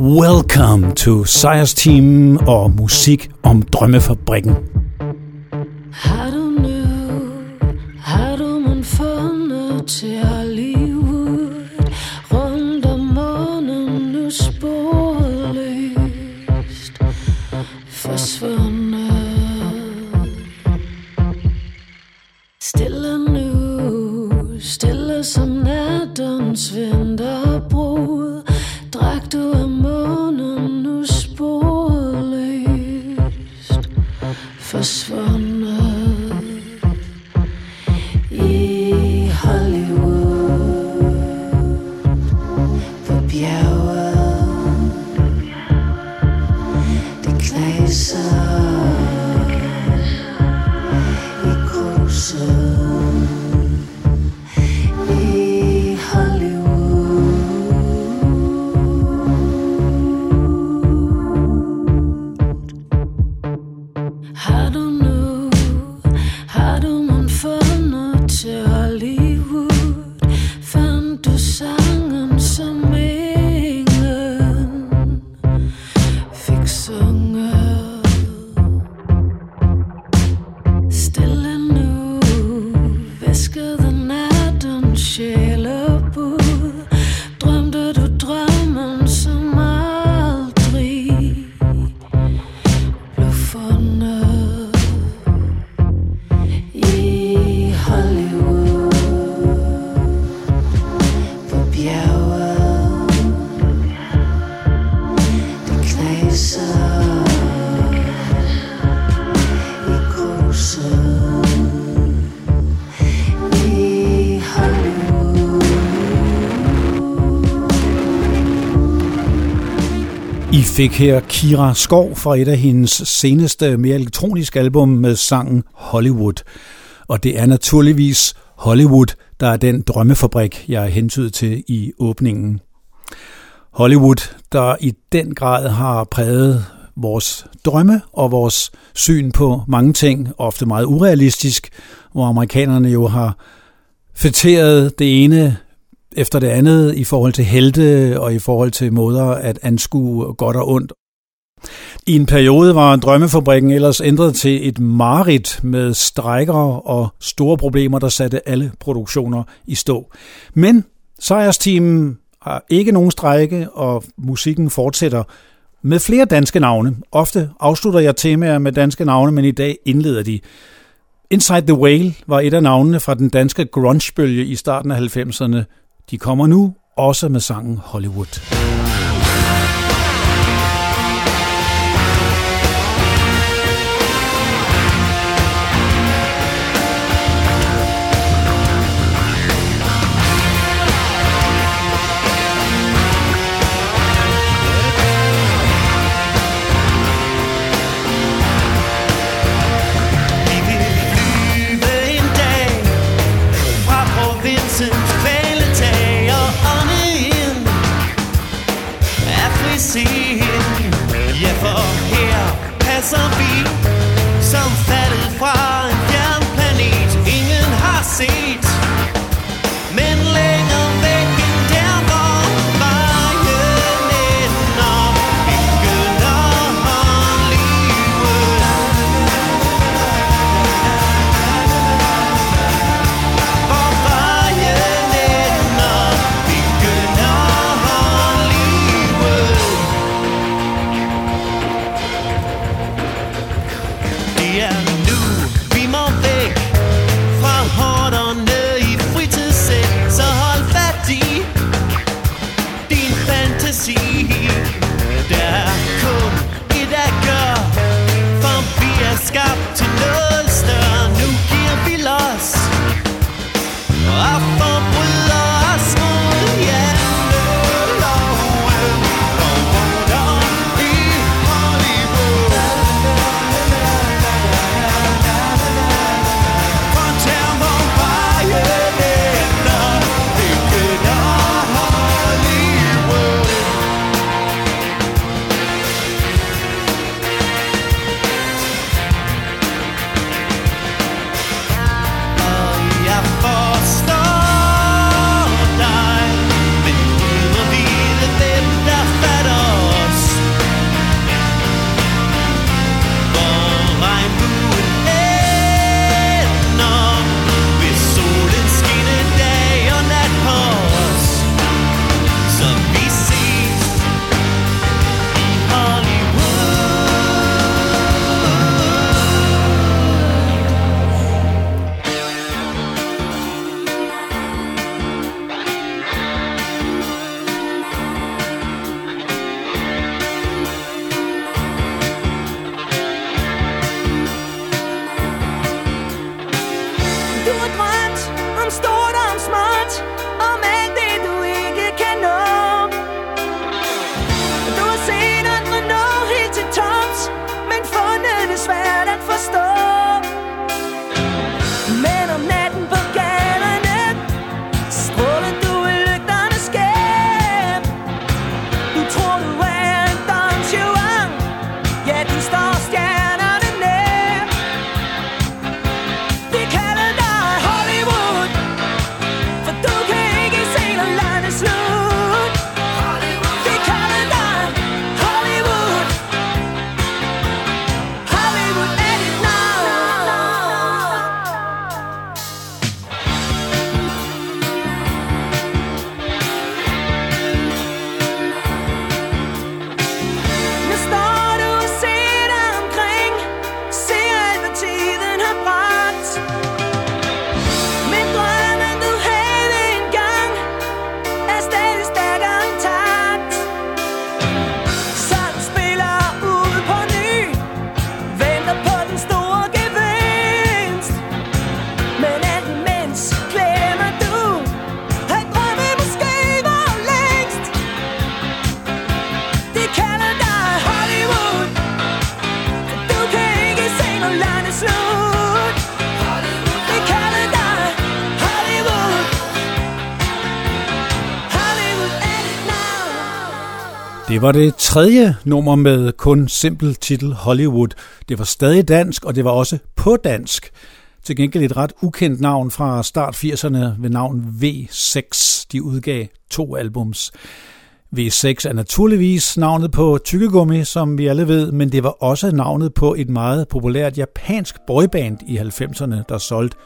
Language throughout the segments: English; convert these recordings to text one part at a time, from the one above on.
Welcome to Sires Team og musik om Drømmefabrikken. How fik her Kira Skov fra et af hendes seneste, mere elektroniske album med sangen Hollywood. Og det er naturligvis Hollywood, der er den drømmefabrik, jeg er hentydet til i åbningen. Hollywood, der i den grad har præget vores drømme og vores syn på mange ting, ofte meget urealistisk, hvor amerikanerne jo har fætteret det ene efter det andet i forhold til helte og i forhold til måder at anskue godt og ondt. I en periode var drømmefabrikken ellers ændret til et marit med strækker og store problemer, der satte alle produktioner i stå. Men sejrsteamen har ikke nogen strække, og musikken fortsætter med flere danske navne. Ofte afslutter jeg temaer med danske navne, men i dag indleder de. Inside the Whale var et af navnene fra den danske grungebølge i starten af 90'erne. De kommer nu også med sangen Hollywood. Det var det tredje nummer med kun simpel titel Hollywood. Det var stadig dansk, og det var også på dansk. Til gengæld et ret ukendt navn fra start 80'erne ved navn V6. De udgav to albums. V6 er naturligvis navnet på Tykkegummi, som vi alle ved, men det var også navnet på et meget populært japansk boyband i 90'erne, der solgte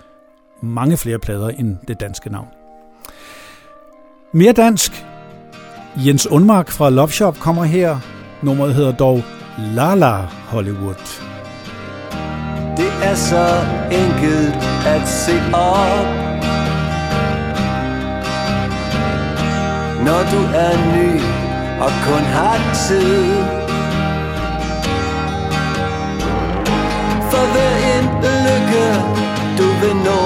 mange flere plader end det danske navn. Mere dansk. Jens Undmark fra Love Shop kommer her. Nummeret hedder dog Lala Hollywood. Det er så enkelt at se op Når du er ny og kun har tid For hver en lykke du vil nå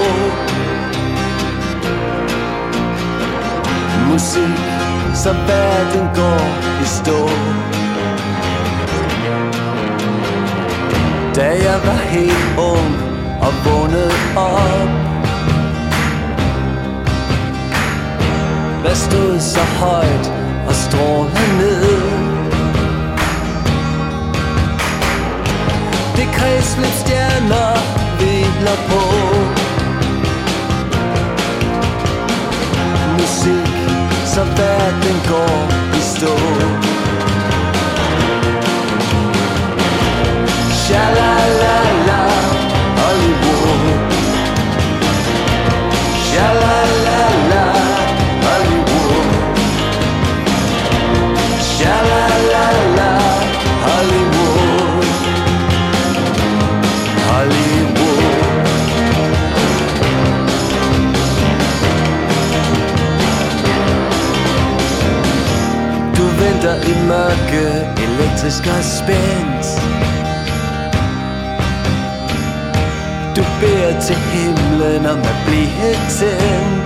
Musik, så verden går i stå. Da jeg var helt ung og vågnede op Hvad stod så højt og strålede ned? Det kredsløb stjerner hviler på. Så verden går i Sha-la-la-la, Hollywood. Sha-la-la-la, Du i mørke, elektrisk og spændt Du beder til himlen om at blive tændt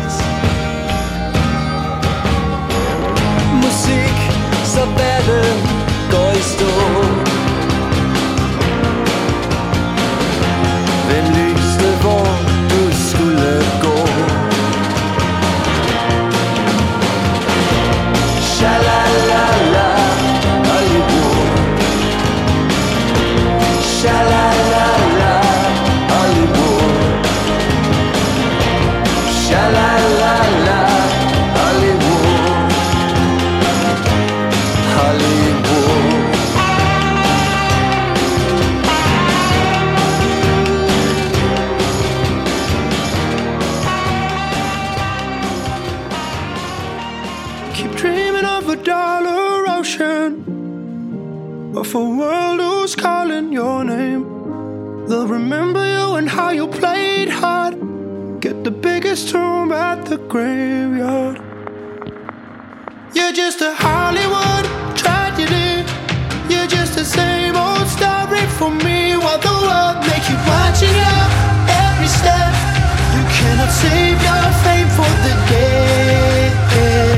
remember you and how you played hard. Get the biggest room at the graveyard. You're just a Hollywood tragedy. You're just the same old story for me. While the world make you watch it up every step. You cannot save your fame for the dead.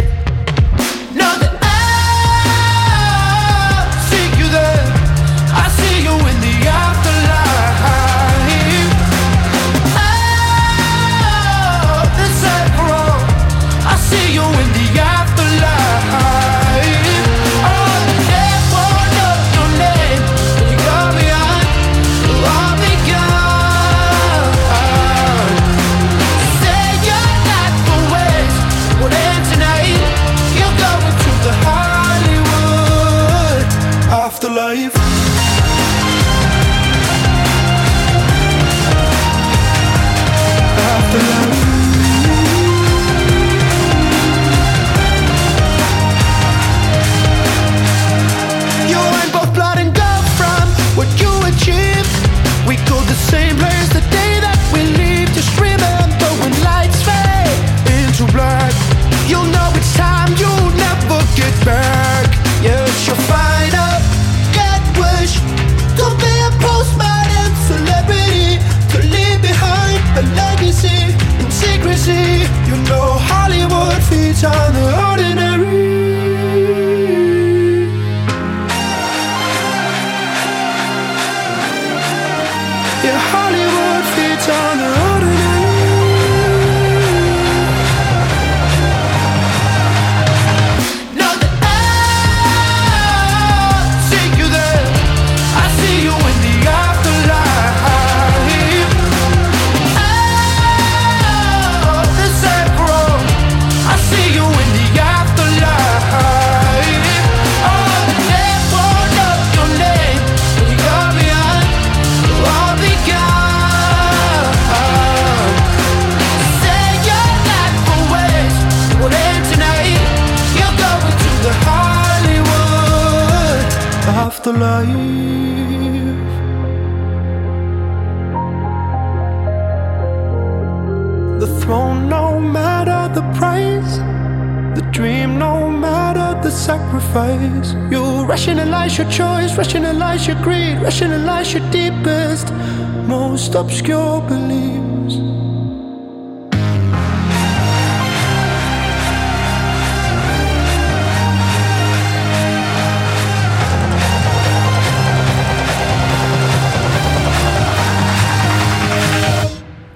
Rationalize your deepest, most obscure beliefs.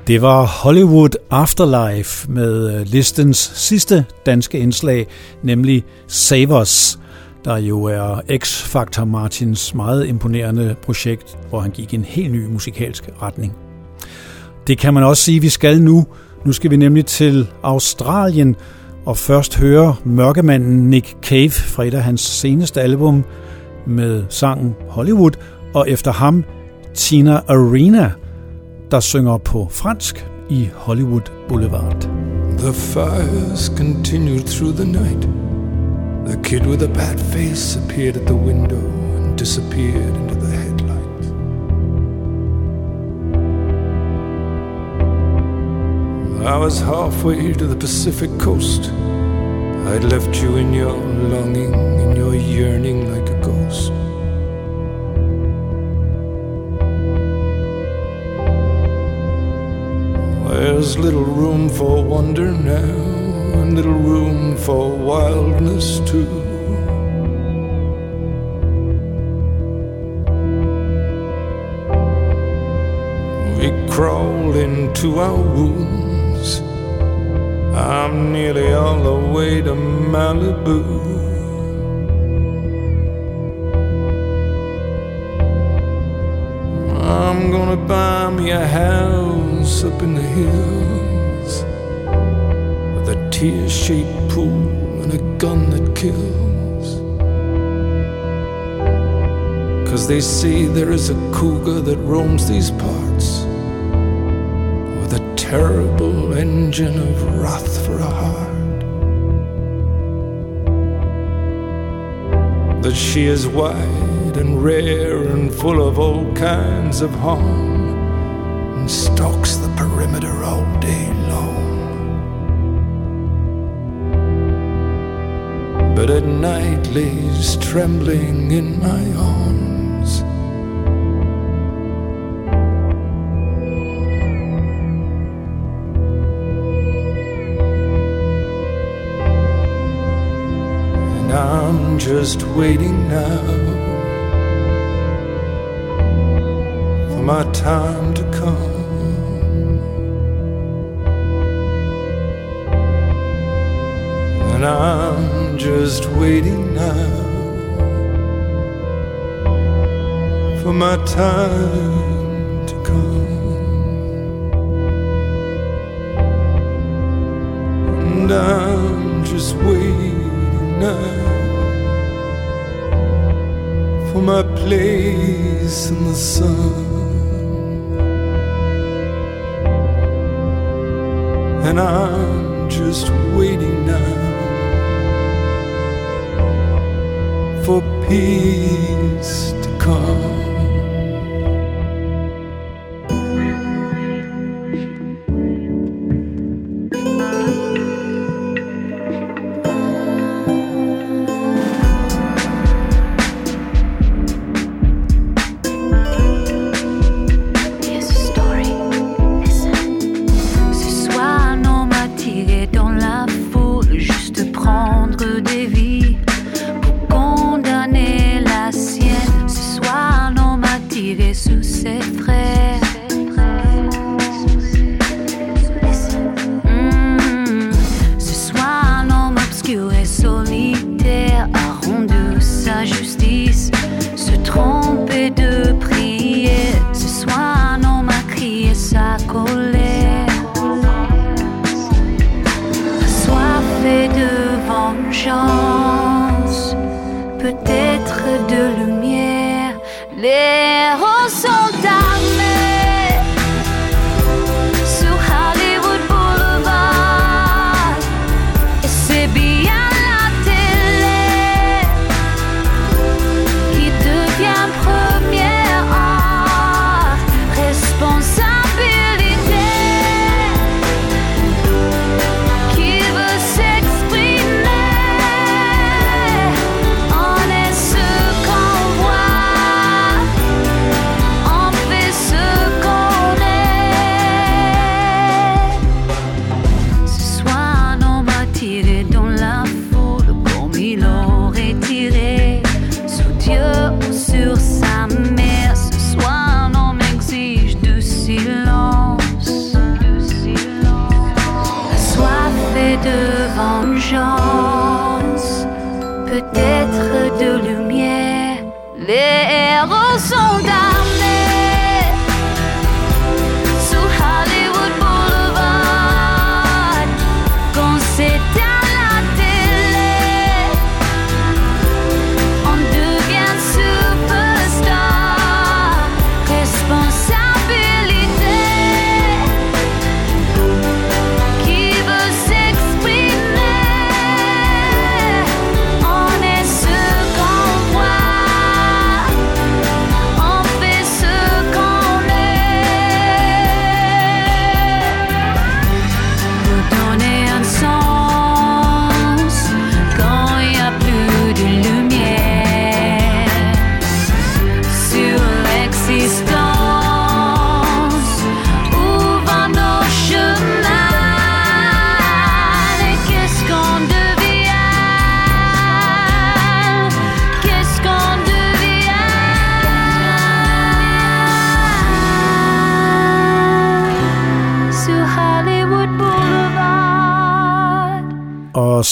Det var Hollywood Afterlife med øh, listens sidste danske indslag, nemlig Savers, der jo er X-Factor Martins meget imponerende projekt, hvor han gik i en helt ny musikalsk retning. Det kan man også sige, vi skal nu. Nu skal vi nemlig til Australien og først høre mørkemanden Nick Cave fra et af hans seneste album med sangen Hollywood, og efter ham Tina Arena – der synger på fransk i Hollywood Boulevard. The fires continued through the night. The kid with a bad face appeared at the window and disappeared into the headlights. I was halfway to the Pacific coast. I'd left you in your longing, in your yearning like a ghost. There's little room for wonder now, little room for wildness too. We crawl into our wounds. I'm nearly all the way to Malibu. I'm gonna buy me a house up in the hills a tear shaped pool and a gun that kills. Cause they say there is a cougar that roams these parts with a terrible engine of wrath for a heart. That she is wide and rare and full of all kinds of harm and stalks the perimeter all day But at night lays trembling in my arms. And I'm just waiting now for my time to come. And I'm just waiting now for my time to come. And I'm just waiting now for my place in the sun. And I'm just waiting for peace to come.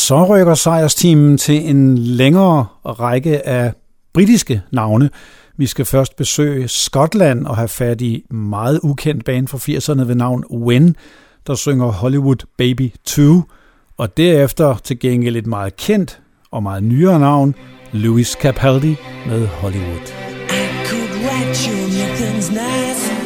Så rykker sejrsteamen til en længere række af britiske navne. Vi skal først besøge Skotland og have fat i meget ukendt band fra 80'erne ved navn When, der synger Hollywood Baby 2, og derefter til gengæld et meget kendt og meget nyere navn, Louis Capaldi med Hollywood. I could write you nothing's nice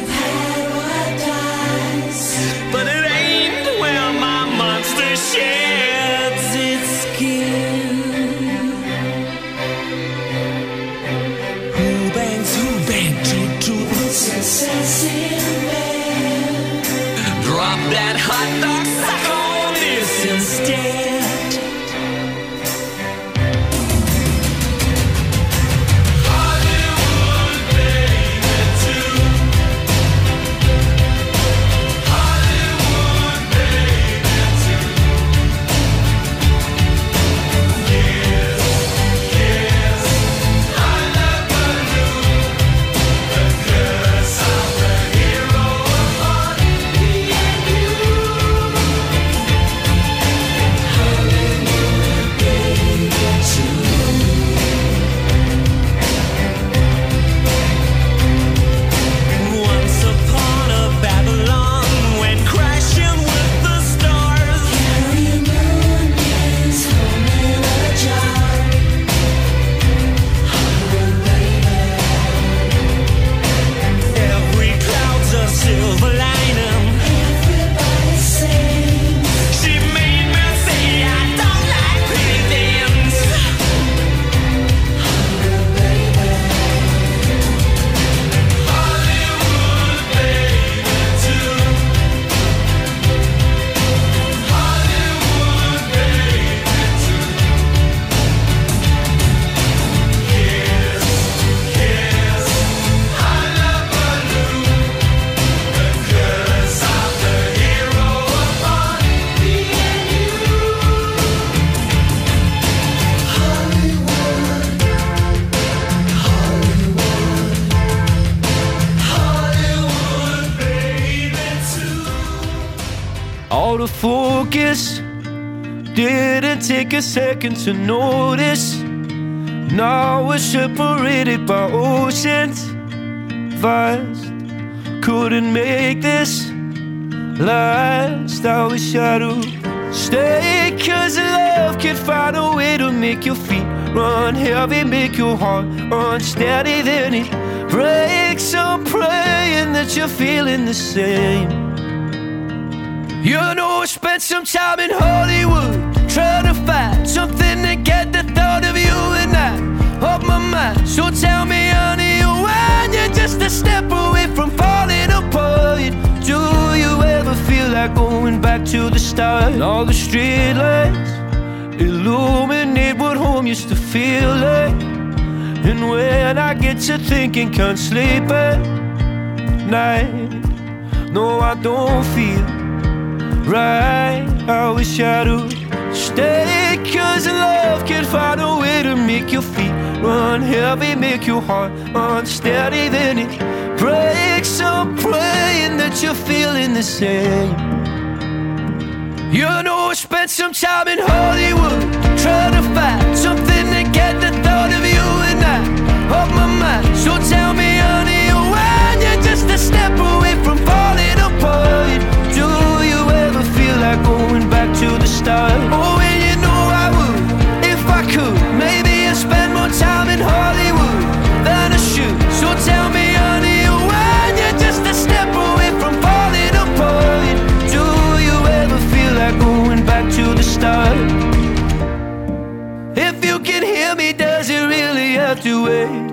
a second to notice. Now we're separated by oceans vast. Couldn't make this last. I wish I'd stayed, cause love can find a way to make your feet run heavy, make your heart unsteady. Then it breaks. I'm praying that you're feeling the same. You know, I spent some time in Hollywood trying to find something to get the thought of you and I off my mind. So tell me, honey, when you're just a step away from falling apart, do you ever feel like going back to the start? All the streetlights illuminate what home used to feel like. And when I get to thinking, can't sleep at night. No, I don't feel right. I wish I'd have Stay, cause love can find a way to make your feet run heavy, make your heart unsteady. Then it breaks. I'm praying that you're feeling the same. You know, I spent some time in Hollywood trying to find something to get the thought of you and I off my mind. So tell me, honey, when you're just a step away from. falling ever feel like going back to the start? Oh, and you know I would if I could. Maybe I spend more time in Hollywood than I should. So tell me, honey, when you're just a step away from falling apart, do you ever feel like going back to the start? If you can hear me, does it really have to wait?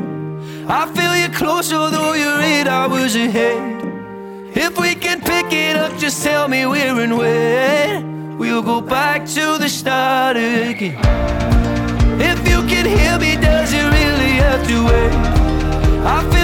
I feel you close, although you're eight hours ahead. If we can pick it up, just tell me where and when. We'll go back to the start again. If you can hear me, does it really have to wait?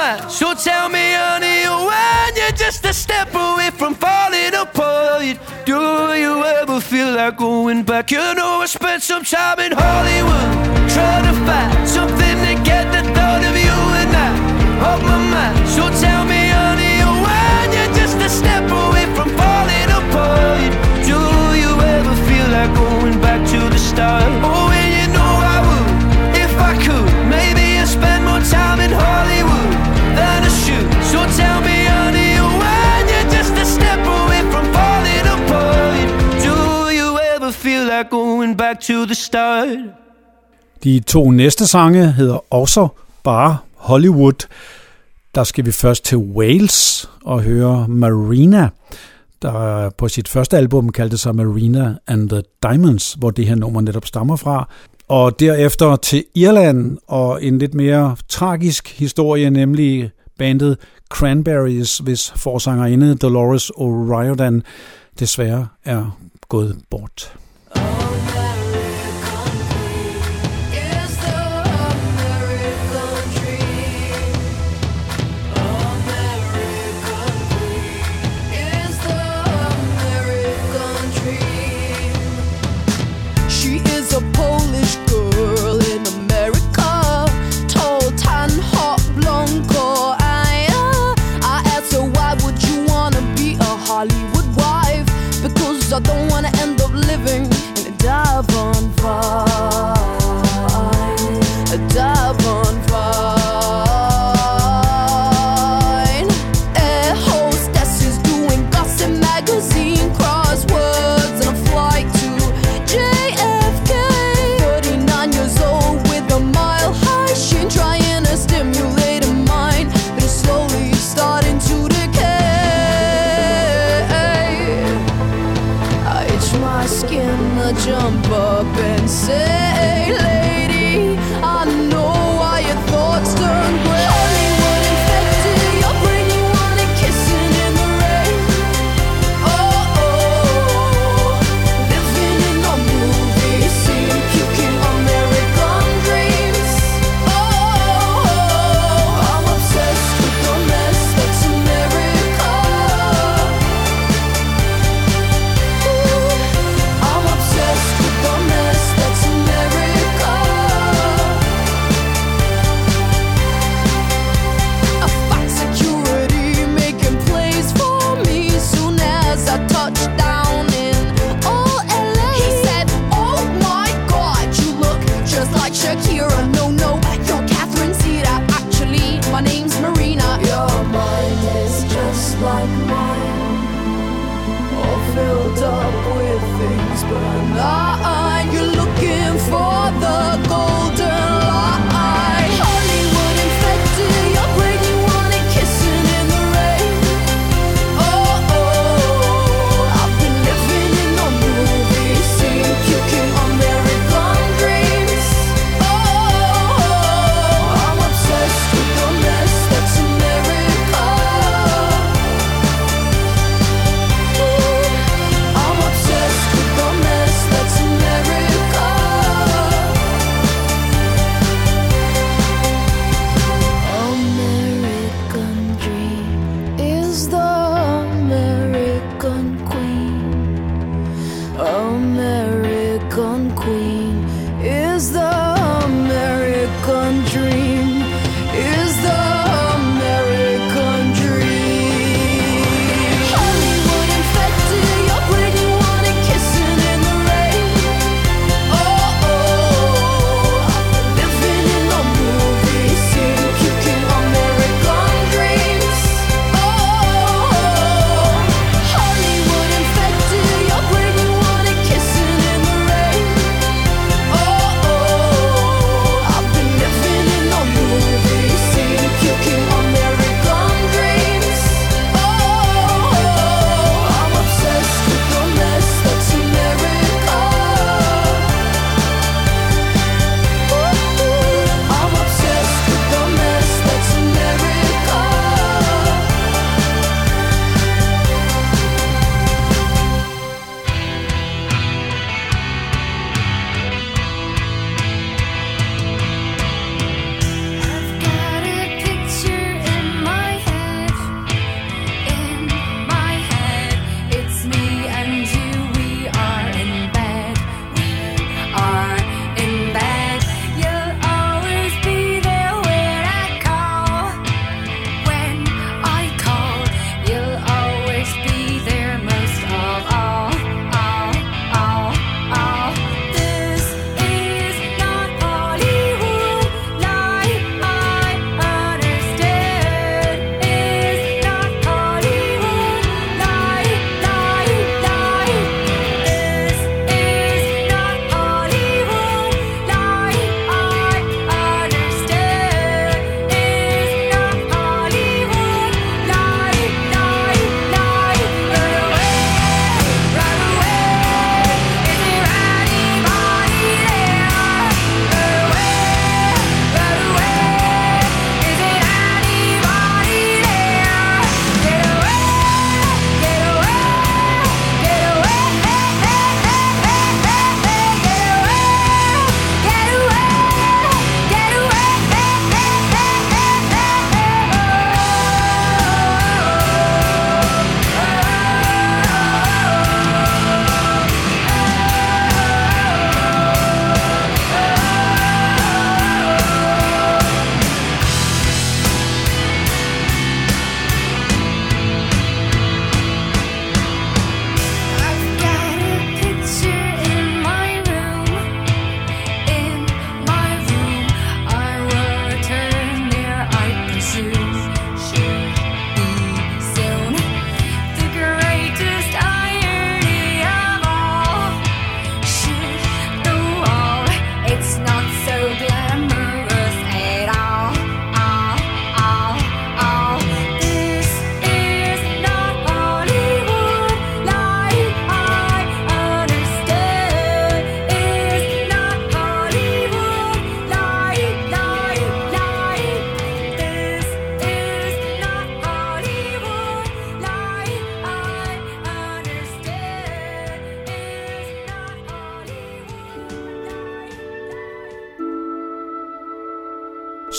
So tell me, honey, when you're just a step away from falling apart, do you ever feel like going back? You know, I spent some time in Hollywood trying to find something to get the thought of you and I off my mind. So tell me, honey, when you're just a step away from falling apart, do you ever feel like going back to the start? Oh, like going back to the start? De to næste sange hedder også bare Hollywood. Der skal vi først til Wales og høre Marina, der på sit første album kaldte sig Marina and the Diamonds, hvor det her nummer netop stammer fra. Og derefter til Irland og en lidt mere tragisk historie, nemlig bandet Cranberries, hvis forsangerinde Dolores O'Riordan desværre er gået bort. Because I don't wanna end up living in a Devon vine,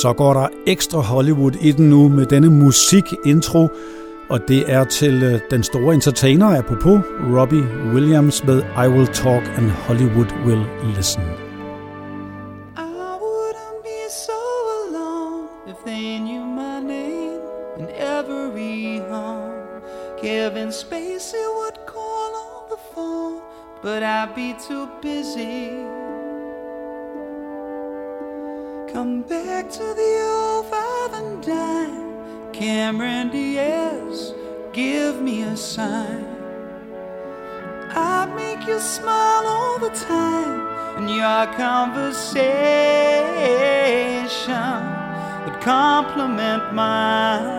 Så går der ekstra Hollywood i den nu med denne musik-intro, og det er til øh, den store entertainer, apropos Robbie Williams med I Will Talk and Hollywood Will Listen. I wouldn't be so alone if they knew my name. Kevin Spacey would call on the phone, but I'd be too busy. Come back to the old five and dime. Cameron Diaz, give me a sign. I make you smile all the time, and your conversation would complement mine.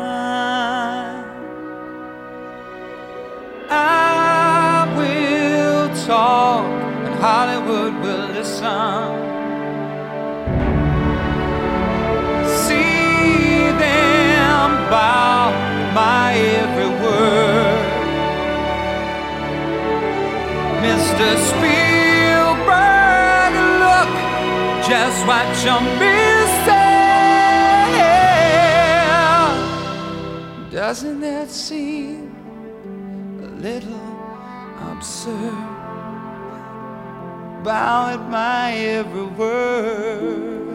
I will talk, and Hollywood will listen. Bow my every word. Mr. Spielberg, look just what you're missing. Doesn't that seem a little absurd? Bow at my every word.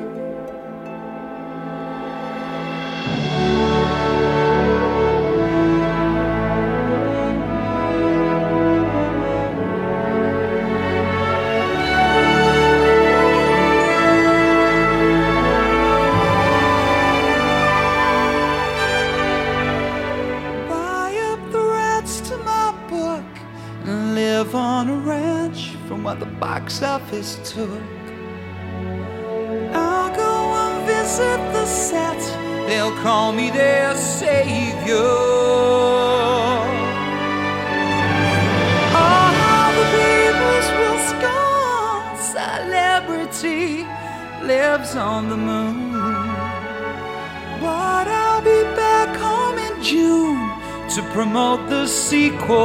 Office took. I'll go and visit the set, they'll call me their savior. Oh, All the peoples will scorn celebrity lives on the moon. But I'll be back home in June to promote the sequel.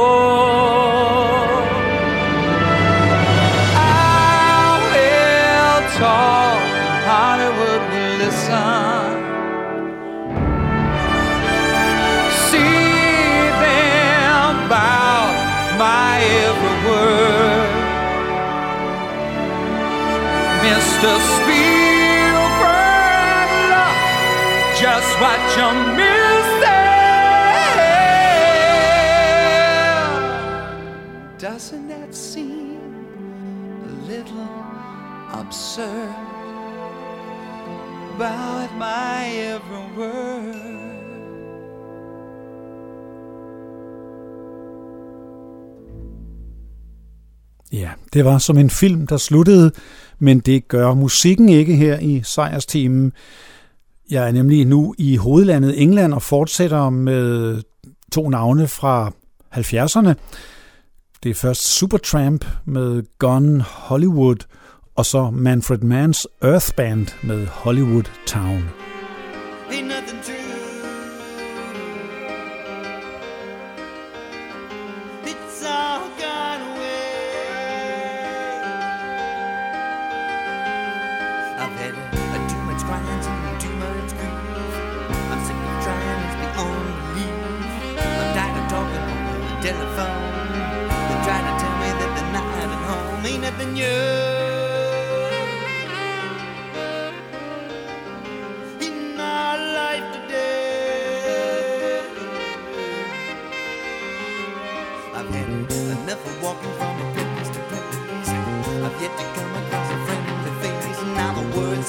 Listen. See them bow my every word. Mr. Spielberg, look just what you're missing. Doesn't that seem a little absurd? Bow at my every word. Ja, det var som en film, der sluttede, men det gør musikken ikke her i sejrsteamen. Jeg er nemlig nu i hovedlandet England og fortsætter med to navne fra 70'erne. Det er først Supertramp med Gun Hollywood, og så Manfred Manns Earth Band med Hollywood Town.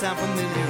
Sound familiar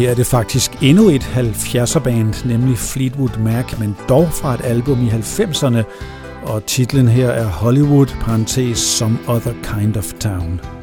her er det faktisk endnu et 70'er-band, nemlig Fleetwood Mac, men dog fra et album i 90'erne, og titlen her er Hollywood, parentes, Some Other Kind of Town.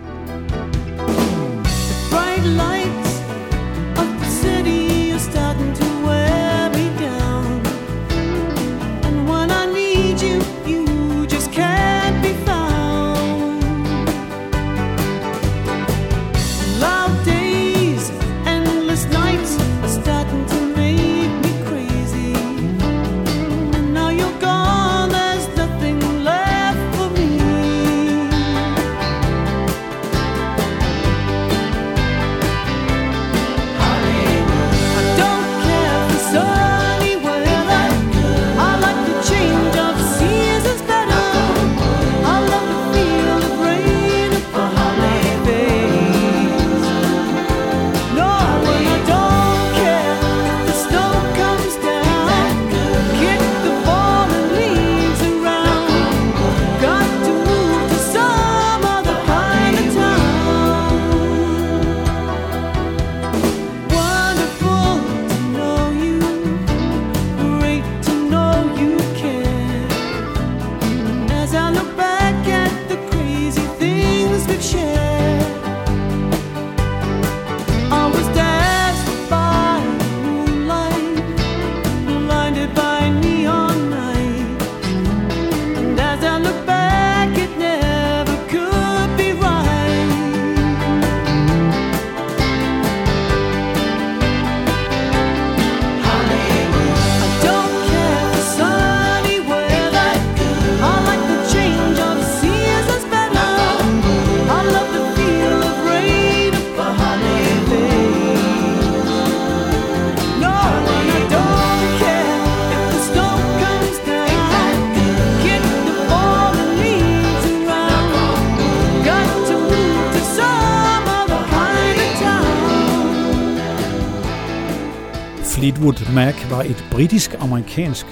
Fleetwood Mac var et britisk-amerikansk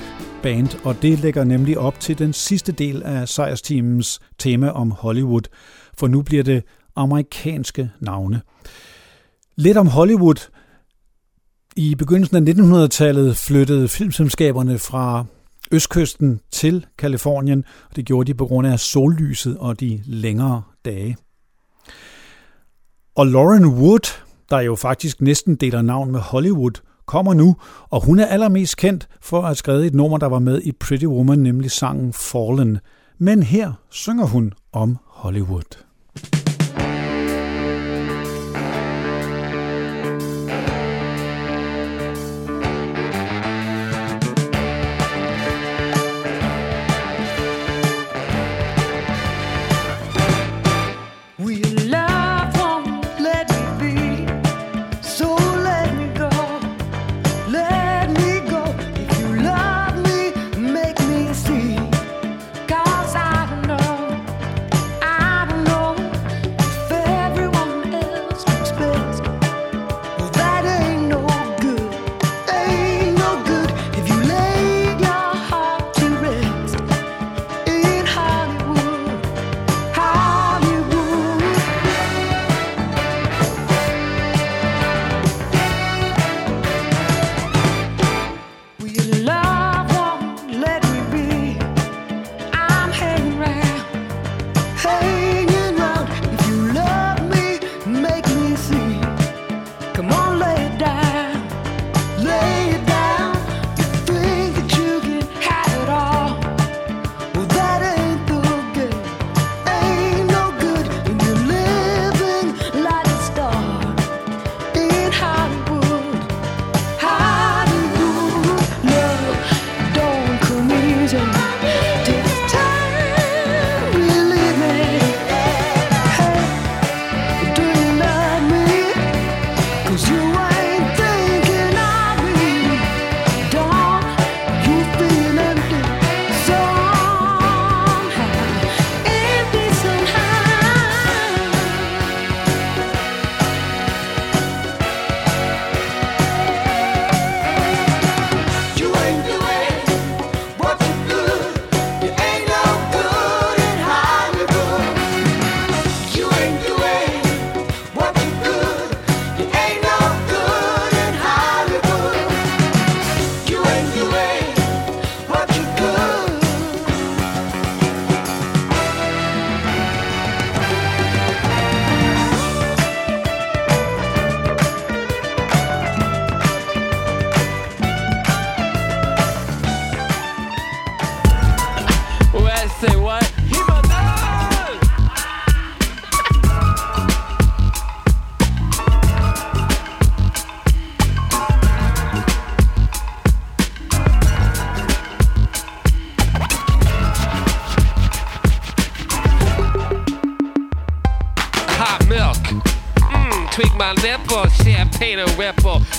band, og det lægger nemlig op til den sidste del af sejrsteamens tema om Hollywood, for nu bliver det amerikanske navne. Lidt om Hollywood. I begyndelsen af 1900-tallet flyttede filmselskaberne fra østkysten til Kalifornien, og det gjorde de på grund af sollyset og de længere dage. Og Lauren Wood, der jo faktisk næsten deler navn med Hollywood, kommer nu, og hun er allermest kendt for at have skrevet et nummer, der var med i Pretty Woman, nemlig sangen Fallen. Men her synger hun om Hollywood.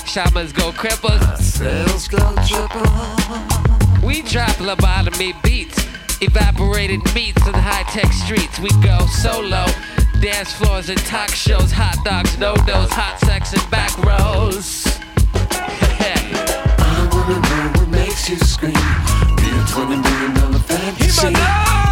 Shamans go cripple. Sales go triple. We drop lobotomy beats. Evaporated meats in high tech streets. We go solo. Dance floors and talk shows. Hot dogs, no dos. Hot sex and back rows. I wanna know what makes you scream. Be a twenty million dollar fantasy.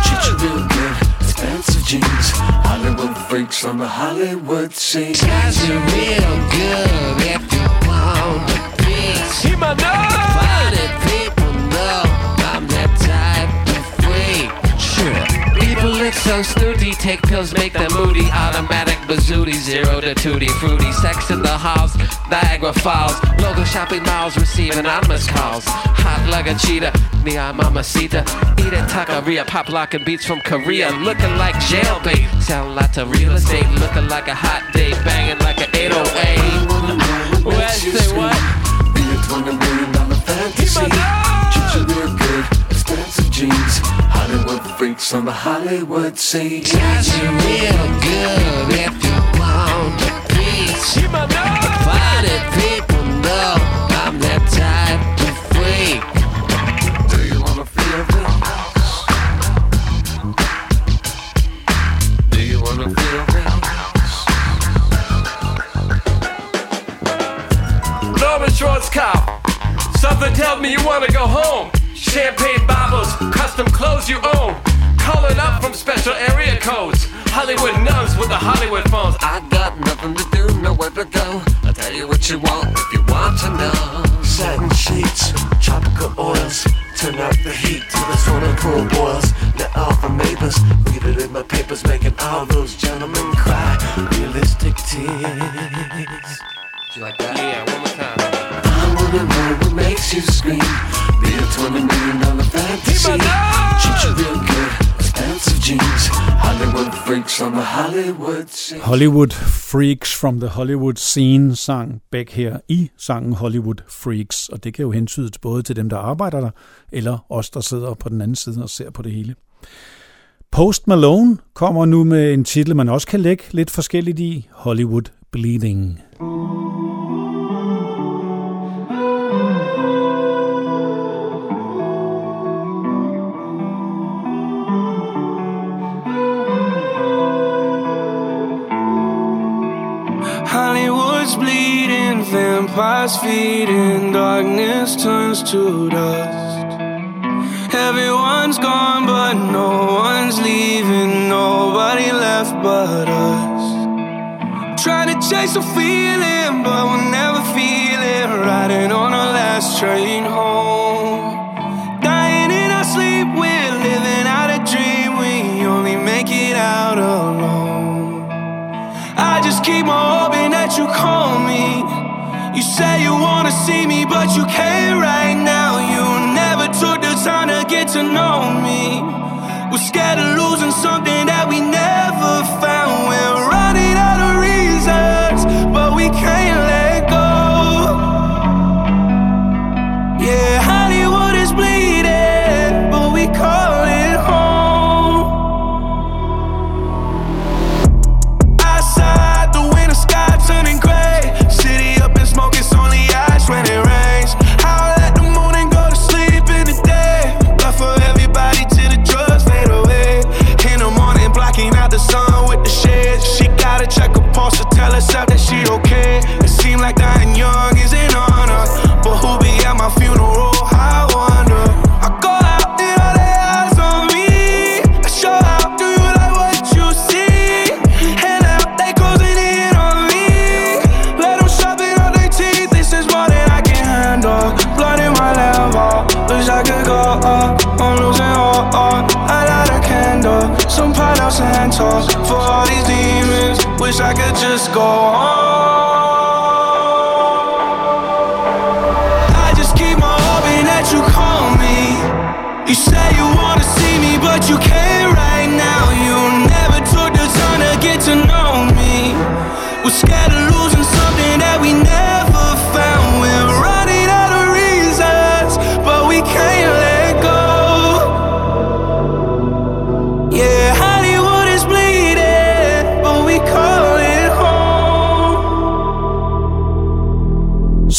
Treat you real good, expensive jeans. Hollywood freaks on the Hollywood scene. Guys are real good if want the beats. He my Funny people know I'm that type of freak. Sure. People look so snooty, take pills, make them moody. Automatic bazooty, zero to tutti fruity. Sex in the halls, Niagara Falls. Local shopping malls receive anonymous calls. Hot like a cheetah, neon mamacita. Eat a taqueria, pop locking beats from Korea. Looking like jailbait, sound like a real estate. Looking like a hot day, banging like an 808. What say what? Be a twenty million dollar fantasy. Treat you real good, expensive jeans. Hollywood freaks on the Hollywood scene. Guys are real good if you want the beats. Funny people know Norman Schwarzkopf, Something tells me you wanna go home. Champagne bottles, custom clothes you own. Calling up from special area codes. Hollywood nuns with the Hollywood phones. I got nothing to do, nowhere to go. I'll tell you what you want if you want to know. Satin sheets, tropical oils. Turn up the heat till the swimming pool boils. Let all the neighbors read it in my papers, making all those gentlemen cry. Realistic tears. You like that? Yeah, one more time. Wanna know what makes you scream. Be a twenty million dollar fantasy. Treat you real good, expensive jeans. Hollywood freaks on the Hollywood scene. Hollywood Freaks from the Hollywood Scene sang Beck her i sangen Hollywood Freaks, og det kan jo hentyde både til dem, der arbejder der, eller os, der sidder på den anden side og ser på det hele. Post Malone kommer nu med en titel, man også kan lægge lidt forskelligt i, Hollywood Bleeding. Hollywood's vampires feeding, darkness turns to dust. Everyone's gone, but no one's leaving, nobody left but us. Trying to chase a feeling, but we'll never feel it. Riding on our last train home. Dying in our sleep, we're living out a dream. We only make it out alone. I just keep on hoping that you call me. You say you wanna see me, but you can't right now. You never took the time to get to know me. We're scared of losing something that we never found.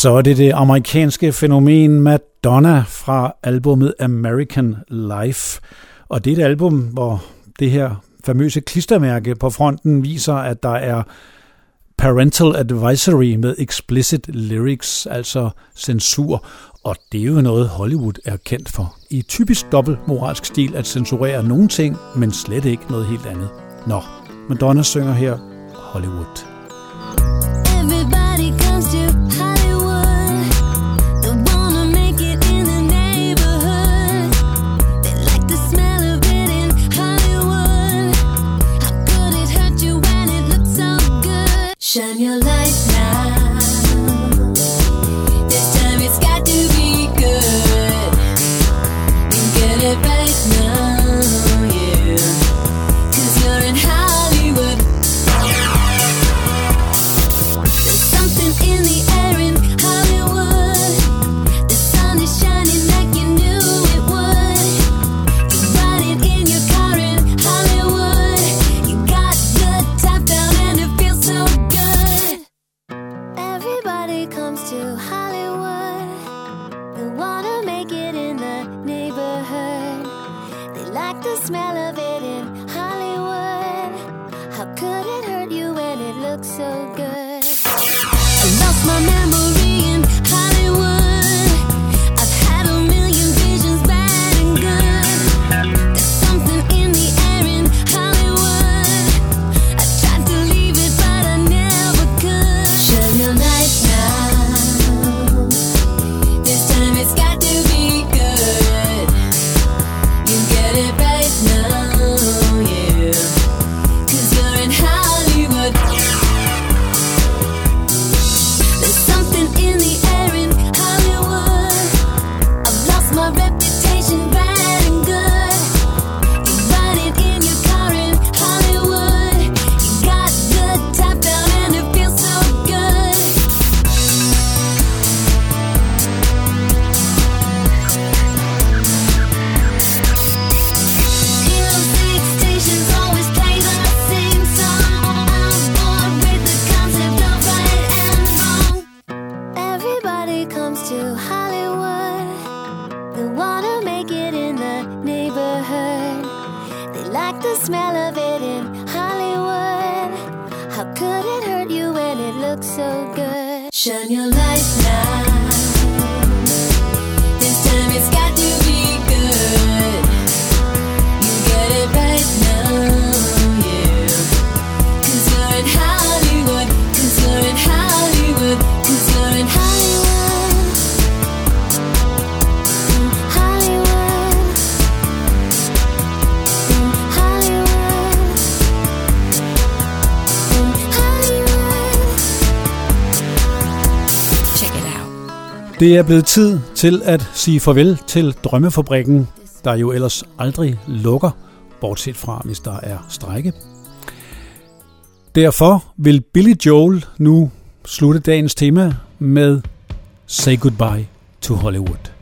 Så er det det amerikanske fænomen Madonna fra albummet American Life. Og det er et album, hvor det her famøse klistermærke på fronten viser, at der er parental advisory med explicit lyrics, altså censur. Og det er jo noget, Hollywood er kendt for. I typisk dobbeltmoralsk stil at censurere nogle ting, men slet ikke noget helt andet. Nå, Madonna synger her Hollywood. Everybody Shine your light so good. Shine your light now. Det er blevet tid til at sige farvel til Drømmefabrikken, der jo ellers aldrig lukker, bortset fra hvis der er strække. Derfor vil Billy Joel nu slutte dagens tema med Say Goodbye to Hollywood.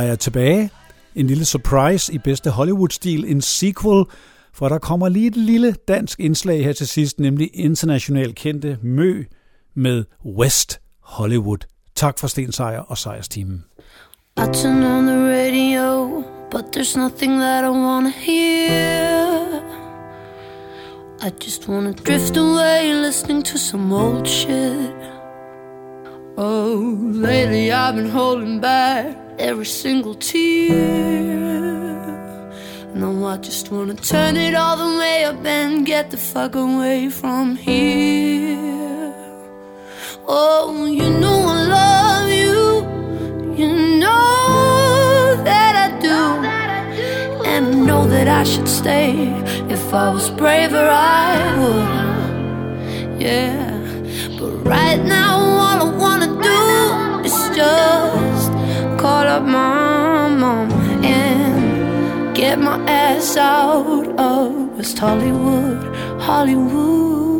Jeg er tilbage. En lille surprise i bedste Hollywood-stil, en sequel, for der kommer lige et lille dansk indslag her til sidst, nemlig internationalt kendte Mø med West Hollywood. Tak for Sten Sejer og Sejers team. I turn on the radio, but there's nothing that I wanna hear. I just wanna drift away listening to some old shit. Oh, lately I've been holding back every single tear. No, I just wanna turn it all the way up and get the fuck away from here. Oh, you know I love you, you know that I do, and I know that I should stay. If I was braver, I would. Yeah, but right now all I wanna do is just call up my mom and get my ass out of West Hollywood, Hollywood.